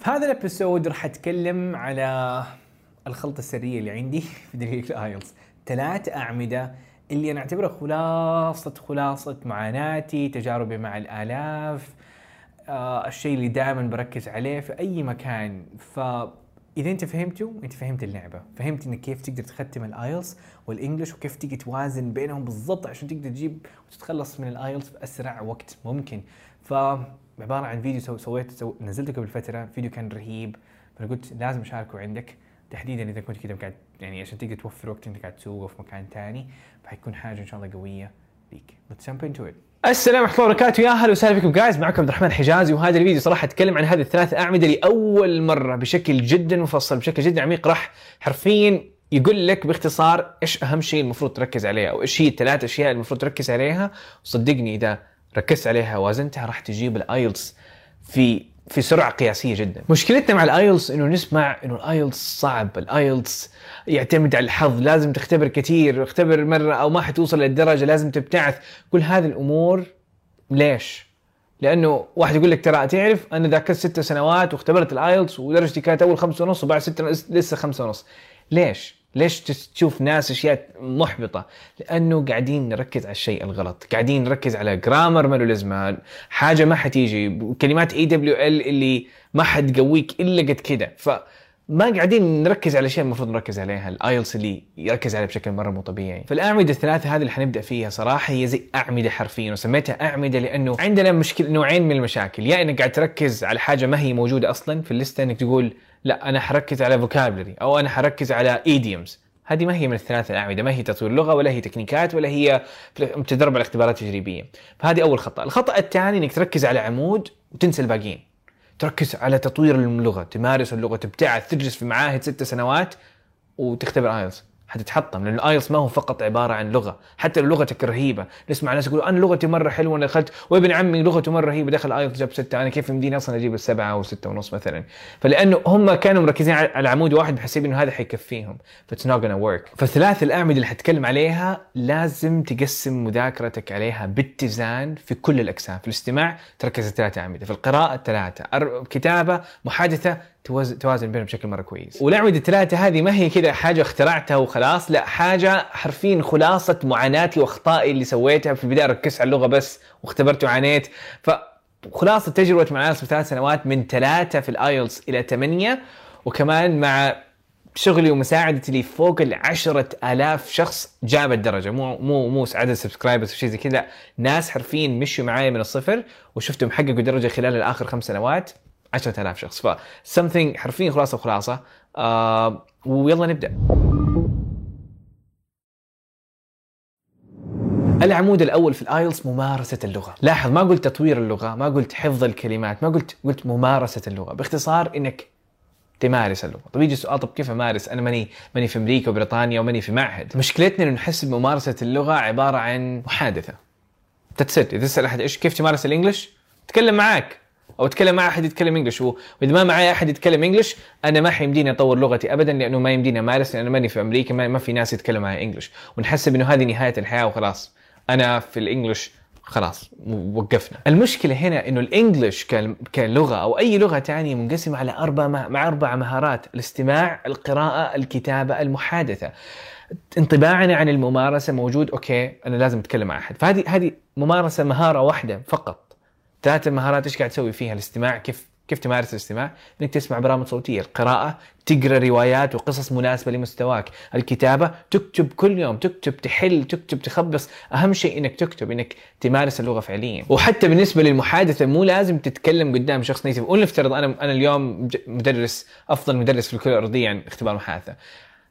في هذا ال episode راح أتكلم على الخلطة السرية اللي عندي في دليل ال IELTS ثلاث أعمدة اللي أنا أعتبرها خلاصة خلاصة معاناتي تجاربي مع الآلاف آه الشيء اللي دائما بركز عليه في أي مكان. فاذا أنت فهمته أنت فهمت اللعبة. فهمت إنك كيف تقدر تختم ال IELTS وال English وكيف تيجي توازن بينهم بالضبط عشان تقدر تجيب وتتخلص من ال IELTS بأسرع وقت ممكن. ف عبارة عن فيديو so سويت so نزلته قبل فترة. فيديو كان رهيب. فانا قلت لازم أشاركه عندك. تحديدا إذا كنت كذا قاعد يعني عشان تقدر توفر وقت أنت قاعد تسوقه في مكان ثاني فحيكون حاجة إن شاء الله قوية. ليك let's jump into it. السلام ورحمة الله وبركاته. يا أهلا وسهلا بكم guys معكم عبد الرحمن حجازي وهذا الفيديو صراحة اتكلم عن هذه الثلاث أعمدة لأول مرة بشكل جدا مفصل بشكل جدا عميق. راح حرفيا يقول لك باختصار إيش أهم شيء المفروض تركز عليه أو إيش هي الثلاث أشياء المفروض تركز عليها. وصدقني إذا ركزت عليها وازنتها راح تجيب ال IELTS في في سرعة قياسية جدا. مشكلتنا مع ال IELTS إنه نسمع إنه ال IELTS صعب. ال IELTS يعتمد على الحظ لازم تختبر كثير اختبر مرة أو ما حتوصل للدرجة لازم تبتعث. كل هذه الأمور ليش؟ لأنه واحد يقول لك ترى تعرف أنا ذاك ست سنوات واختبرت ال IELTS ودرجتي كانت أول خمسة ونص وبعد ستة لسه خمسة ونص. ليش؟ ليش تشوف ناس أشياء محبطة؟ لأنه قاعدين نركز على الشيء الغلط، قاعدين نركز على grammar ما له حاجة ما حتيجي، كلمات AWL اللي ما حتقويك إلا قد كذا، ف ما قاعدين نركز على الاشياء المفروض نركز عليها. ال IELTS اللي يركز عليها بشكل مرة مو طبيعي. فالأعمدة الثلاثة هذه اللي حنبدأ فيها صراحة هي زي أعمدة حرفيا وسميتها أعمدة لأنه عندنا مشكله نوعين من المشاكل. يا إنك قاعد تركز على حاجة ما هي موجودة أصلا في الليستة إنك تقول لا أنا حركز على vocabulary أو أنا حركز على idioms هذه ما هي من الثلاث الأعمدة. ما هي تطوير لغه ولا هي تكنيكات ولا هي تدرب على اختبارات تجريبيه فهذه أول خطأ. الخطأ الثاني إنك تركز على عمود وتنسى الباقيين. تركز على تطوير اللغة تمارس اللغة تبتعث تجلس في معاهد ست سنوات وتختبر IELTS. حتتحطم لأن ال IELTS ما هو فقط عبارة عن لغة حتى لو لغتك رهيبة نسمع ناس يقولوا أنا لغتي مرة حلوة أنا دخلت وابن عمي لغته مرة رهيبة دخل IELTS جاب ستة أنا كيف يمديني أصلا أجيب السبعة أو سته ونص مثلا؟ فلأنه هم كانوا مركزين على عمود واحد بحسب إنه هذا حيكفيهم that's not gonna work فثلاث الأعمدة اللي حتكلم عليها لازم تقسم مذاكرتك عليها باتزان في كل الأقسام في الاستماع تركز الثلاث أعمدة في القراءة ثلاثة كتابة محادثة توازن بينهم بشكل مرة كويس. والاعمده الثلاثة هذه ما هي كذا حاجة اخترعتها وخلاص لا حاجة حرفيا خلاصة معاناتي وأخطائي اللي سويتها في البداية ركزت على اللغة بس واختبرت وعانيت. ف خلاصة تجربة مع في ثلاث سنوات من ثلاثة في ال IELTS إلى ثمانية وكمان مع شغلي ومساعدتي لي فوق ال آلاف شخص جاب الدرجة مو مو مو عدد subscribers وشيء زي كذا ناس حرفيا مشوا معي من الصفر وشفتهم حققوا درجة خلال الآخر خمس سنوات. 10000 شخص. ف something حرفيا خلاصة وخلاصة. آه ويلا نبدأ. العمود الأول في ال IELTS ممارسة اللغة. لاحظ ما قلت تطوير اللغة ما قلت حفظ الكلمات ما قلت قلت ممارسة اللغة. باختصار إنك تمارس اللغة. طيب يجي سؤال طب كيف أمارس؟ أنا ماني ماني في أمريكا وبريطانيا وماني في معهد. مشكلتنا إنه نحس بممارسه اللغة عبارة عن محادثة. تتسد إذا تسأل أحد إيش كيف تمارس الإنجليش؟ تكلم معاك. أو أتكلم مع أحد يتكلم إنجلش. واذا ما معي أحد يتكلم إنجلش أنا ما حيمديني أطور لغتي ابدا لأنه ما يمديني أمارس لأنه ماني في أمريكا ما في ناس يتكلموا معي إنجلش. ونحسب إنه هذه نهاية الحياة وخلاص. أنا في الإنجلش خلاص وقفنا. المشكلة هنا إنه الانجليش كلغة أو أي لغة ثانية منقسمة على أربع مع أربع مهارات الاستماع القراءة الكتابة المحادثة. انطباعنا عن الممارسة موجود أوكي أنا لازم أتكلم مع أحد. فهذه هذه ممارسة مهارة واحدة فقط. ثلاث المهارات إيش قاعد تسوي فيها الاستماع كيف كيف تمارس الاستماع؟ إنك تسمع برامج صوتية، القراءة، تقرأ روايات وقصص مناسبة لمستواك، الكتابة، تكتب كل يوم، تكتب تحل، تكتب تخبص، أهم شيء إنك تكتب، إنك تمارس اللغة فعليا، وحتى بالنسبة للمحادثة مو لازم تتكلم قدام شخص نيتف، ولنفترض أنا أنا اليوم مدرس أفضل مدرس في الكرة الأرضية عن اختبار محادثة.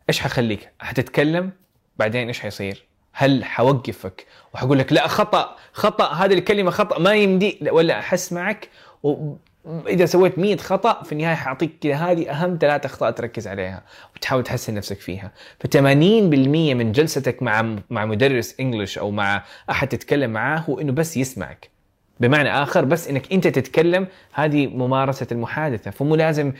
إيش حخليك؟ حتتكلم بعدين إيش حيصير؟ هل حوقفك وحقول لك لا خطأ خطأ هذه الكلمة خطأ ما يمدي ولا أحس معك. واذا سويت 100 خطأ في النهاية حأعطيك كذا هذه أهم ثلاث أخطاء تركز عليها وتحاول تحسن نفسك فيها. ف 80% من جلستك مع مع مدرس انجلش أو مع أحد تتكلم معاه هو إنه بس يسمعك. بمعنى آخر بس إنك أنت تتكلم هذه ممارسة المحادثة. فمو لازم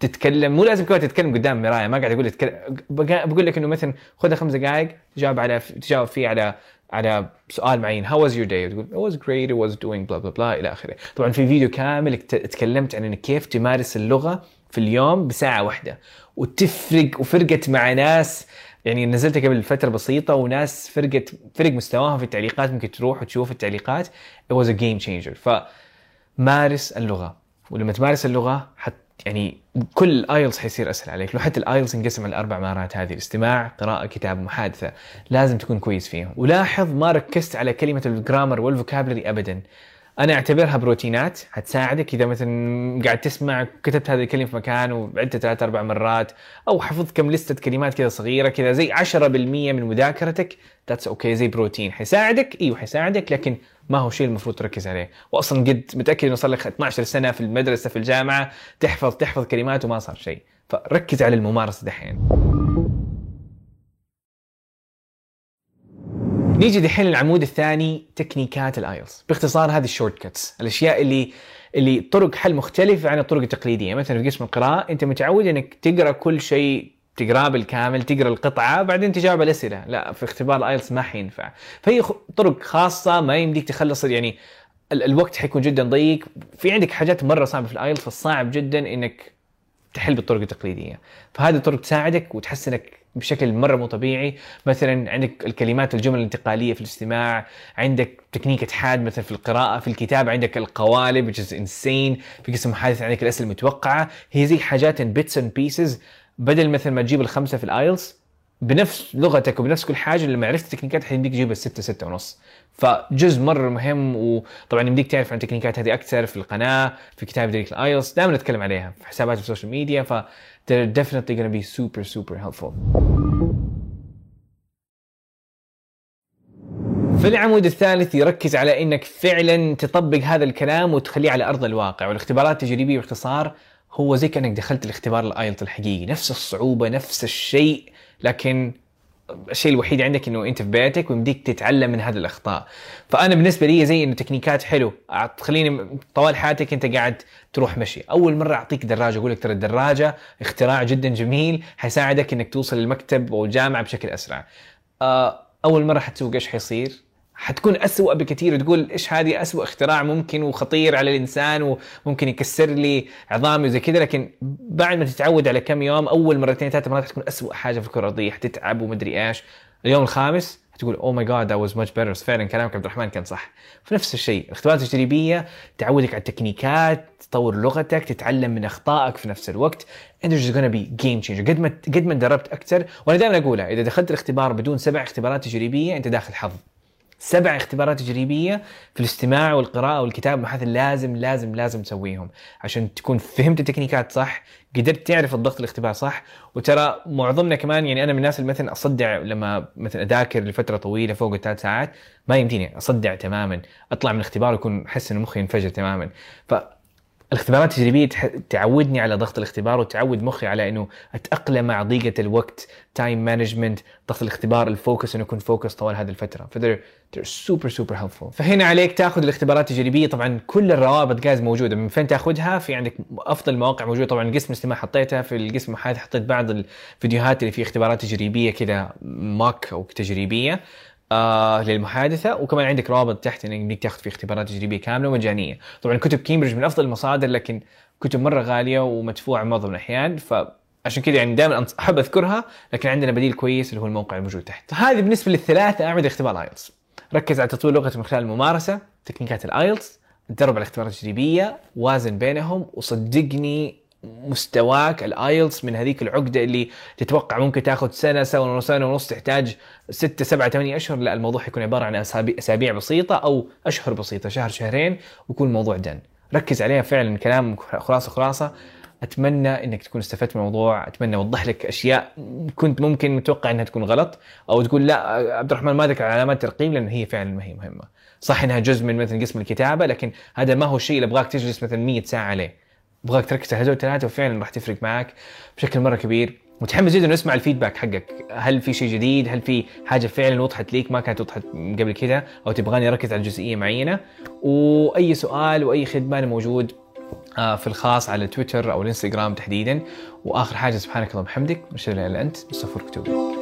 تتكلم مو لازم كمان تتكلم قدام مرايه ما قاعد أقول لك بقول لك إنه مثلا خذ خمس دقائق تجاوب على تجاوب فيه على على سؤال معين. How was your day? تقول great it was doing blah blah blah إلى آخره. طبعا في فيديو كامل تكلمت عن انك كيف تمارس اللغة في اليوم بساعة واحدة. وتفرق وفرقت مع ناس يعني نزلتها قبل فترة بسيطة وناس فرقت فرق مستواهم في التعليقات ممكن تروح وتشوف التعليقات. It was a game changer. فمارس اللغة. ولما تمارس اللغة حت يعني كل ال IELTS حيصير أسهل عليك. لو حتى ال IELTS انقسم على الاربع مهارات هذه الاستماع قراءة كتاب محادثة لازم تكون كويس فيهم. ولاحظ ما ركزت على كلمة ال grammar وال vocabulary ابدا. أنا أعتبرها بروتينات حتساعدك إذا مثلا قاعد تسمع كتبت هذه الكلمة في مكان وعدتها ثلاث أربع مرات أو حفظت كم لستة كلمات كذا صغيرة كذا زي 10% من مذاكرتك that's okay okay, زي بروتين. حيساعدك؟ إيوه حيساعدك لكن ما هو شيء المفروض تركز عليه. واصلا قد متأكد إنه صار لك 12 سنة في المدرسة في الجامعة تحفظ تحفظ كلمات وما صار شيء. فركز على الممارسة دحين. نيجي دحين للعمود الثاني تكنيكات ال IELTS. باختصار هذه ال shortcuts الأشياء اللي اللي طرق حل مختلفة عن الطرق التقليدية. مثلا في قسم القراءة أنت متعود إنك تقرأ كل شيء تقراه بالكامل تقرأ القطعة بعدين تجاوب الأسئلة. لا في اختبار ال IELTS ما حينفع. فهي طرق خاصة ما يمديك تخلص يعني الوقت حيكون جدا ضيق. في عندك حاجات مرة صعبة في ال IELTS فالصعب جدا إنك تحل بالطرق التقليدية. فهذه الطرق تساعدك وتحسنك بشكل مرة مو طبيعي. مثلا عندك الكلمات الجمل الانتقالية في الاستماع. عندك تكنيك اتحاد مثلا في القراءة في الكتابة. عندك القوالب which is insane. في قسم محادثه عندك الأسئلة المتوقعة. هي زي حاجات bits and pieces بدل مثلا ما تجيب الخمسة في ال IELTS بنفس لغتك وبنفس كل حاجة لما عرفت التكنيكات حيمديك تجيب الستة ستة ونص. فجزء مرة مهم وطبعا يمديك تعرف عن التكنيكات هذه أكثر في القناة في كتاب دليل ال IELTS. دائما نتكلم عليها في حسابات في ال social media ف they're definitely to be super super helpful. في العمود الثالث يركز على إنك فعلا تطبق هذا الكلام وتخليه على أرض الواقع والاختبارات التجريبيه باختصار هو زي كأنك دخلت الاختبار الآيلت الحقيقي. نفس الصعوبة نفس الشيء لكن الشيء الوحيد عندك إنه أنت في بيتك ويمديك تتعلم من هذه الأخطاء. فأنا بالنسبة لي زي إنه تكنيكات حلو. تخليني طوال حياتك أنت قاعد تروح مشي. أول مرة أعطيك دراجة أقول لك ترى الدراجة اختراع جدا جميل حيساعدك إنك توصل للمكتب أو الجامعة بشكل أسرع. آه، أول مرة حتسوق إيش حيصير؟ حتكون أسوأ بكثير. وتقول إيش هذه أسوأ اختراع ممكن وخطير على الإنسان وممكن يكسر لي عظامي وزي كذا لكن بعد ما تتعود على كم يوم أول مرتين ثلاث مرات حتكون أسوأ حاجة في الكرة الارضيه حتتعب ومدري إيش. اليوم الخامس تقول oh my God that was much better فعلا كلامك عبد الرحمن كان صح. فنفس الشيء الاختبارات التجريبية تعودك على التكنيكات تطور لغتك تتعلم من أخطائك في نفس الوقت. انت just gonna be game changer. قد ما قد ما تدربت أكثر وأنا دائما أقولها إذا دخلت الاختبار بدون سبع اختبارات تجريبية أنت داخل حظ. سبع اختبارات تجريبية في الاستماع والقراءة والكتاب والبحث لازم لازم لازم تسويهم. عشان تكون فهمت التكنيكات صح قدرت تعرف الضغط الاختبار صح. وترى معظمنا كمان يعني أنا من الناس اللي مثلا أصدع لما مثلا أذاكر لفترة طويلة فوق الثلاث ساعات ما يمديني أصدع تماما أطلع من الاختبار ويكون أحس إن مخي ينفجر تماما. ف الاختبارات التجريبية تعودني على ضغط الاختبار وتعود مخي على إنه أتأقلم مع ضيقة الوقت time management ضغط الاختبار ال focus إنه يكون focus طوال هذه الفترة. ف they're super super helpful فهنا عليك تأخذ الاختبارات التجريبية. طبعا كل الروابط guys موجودة. من فين تأخذها؟ في عندك أفضل مواقع موجودة. طبعا القسم الاستماع حطيتها في القسم حطيت بعض الفيديوهات اللي فيه اختبارات تجريبية كذا mock أو تجريبية. آه للمحادثة. وكمان عندك رابط تحت انك تاخذ في اختبارات تجريبية كاملة ومجانية. طبعا كتب كامبريدج من أفضل المصادر لكن كتب مرة غالية ومدفوعة معظم الأحيان. فعشان كذا يعني دائما أحب أذكرها لكن عندنا بديل كويس اللي هو الموقع الموجود تحت. هذه بالنسبة للثلاث أعمدة اختبار الـ IELTS ركز على تطوير لغتك من خلال الممارسة تكنيكات الـ IELTS تدرب على الاختبارات التجريبيه وازن بينهم وصدقني مستواك الـ IELTS من هذيك العقدة اللي تتوقع ممكن تاخذ سنة سنة سنة ونص تحتاج ستة سبعة ثمانية أشهر. لا الموضوع حيكون عبارة عن أسابيع بسيطة أو أشهر بسيطة شهر شهرين ويكون الموضوع دن ركز عليها فعلا كلام خلاصة خلاصة. أتمنى إنك تكون استفدت من الموضوع أتمنى أوضح لك أشياء كنت ممكن متوقع إنها تكون غلط أو تقول لا عبد الرحمن ما ذكر علامات ترقيم لأن هي فعلا ما هي مهمة. صح إنها جزء من مثلا قسم الكتابة لكن هذا ما هو الشيء اللي أبغاك تجلس مثلا 100 ساعة عليه. ابغاك تركز على هذول الثلاثة وفعلا راح تفرق معك بشكل مرة كبير. متحمس جدا اسمع الفيدباك حقك. هل في شيء جديد؟ هل في حاجة فعلا وضحت ليك ما كانت وضحت قبل كذا أو تبغاني أركز على جزئية معينة؟ وأي سؤال وأي خدمة أنا موجود آه، في الخاص على تويتر أو الإنستغرام تحديدا. وآخر حاجة سبحانك اللهم وبحمدك. اشهد ان لا اله الا أنت استغفرك واتوب اليك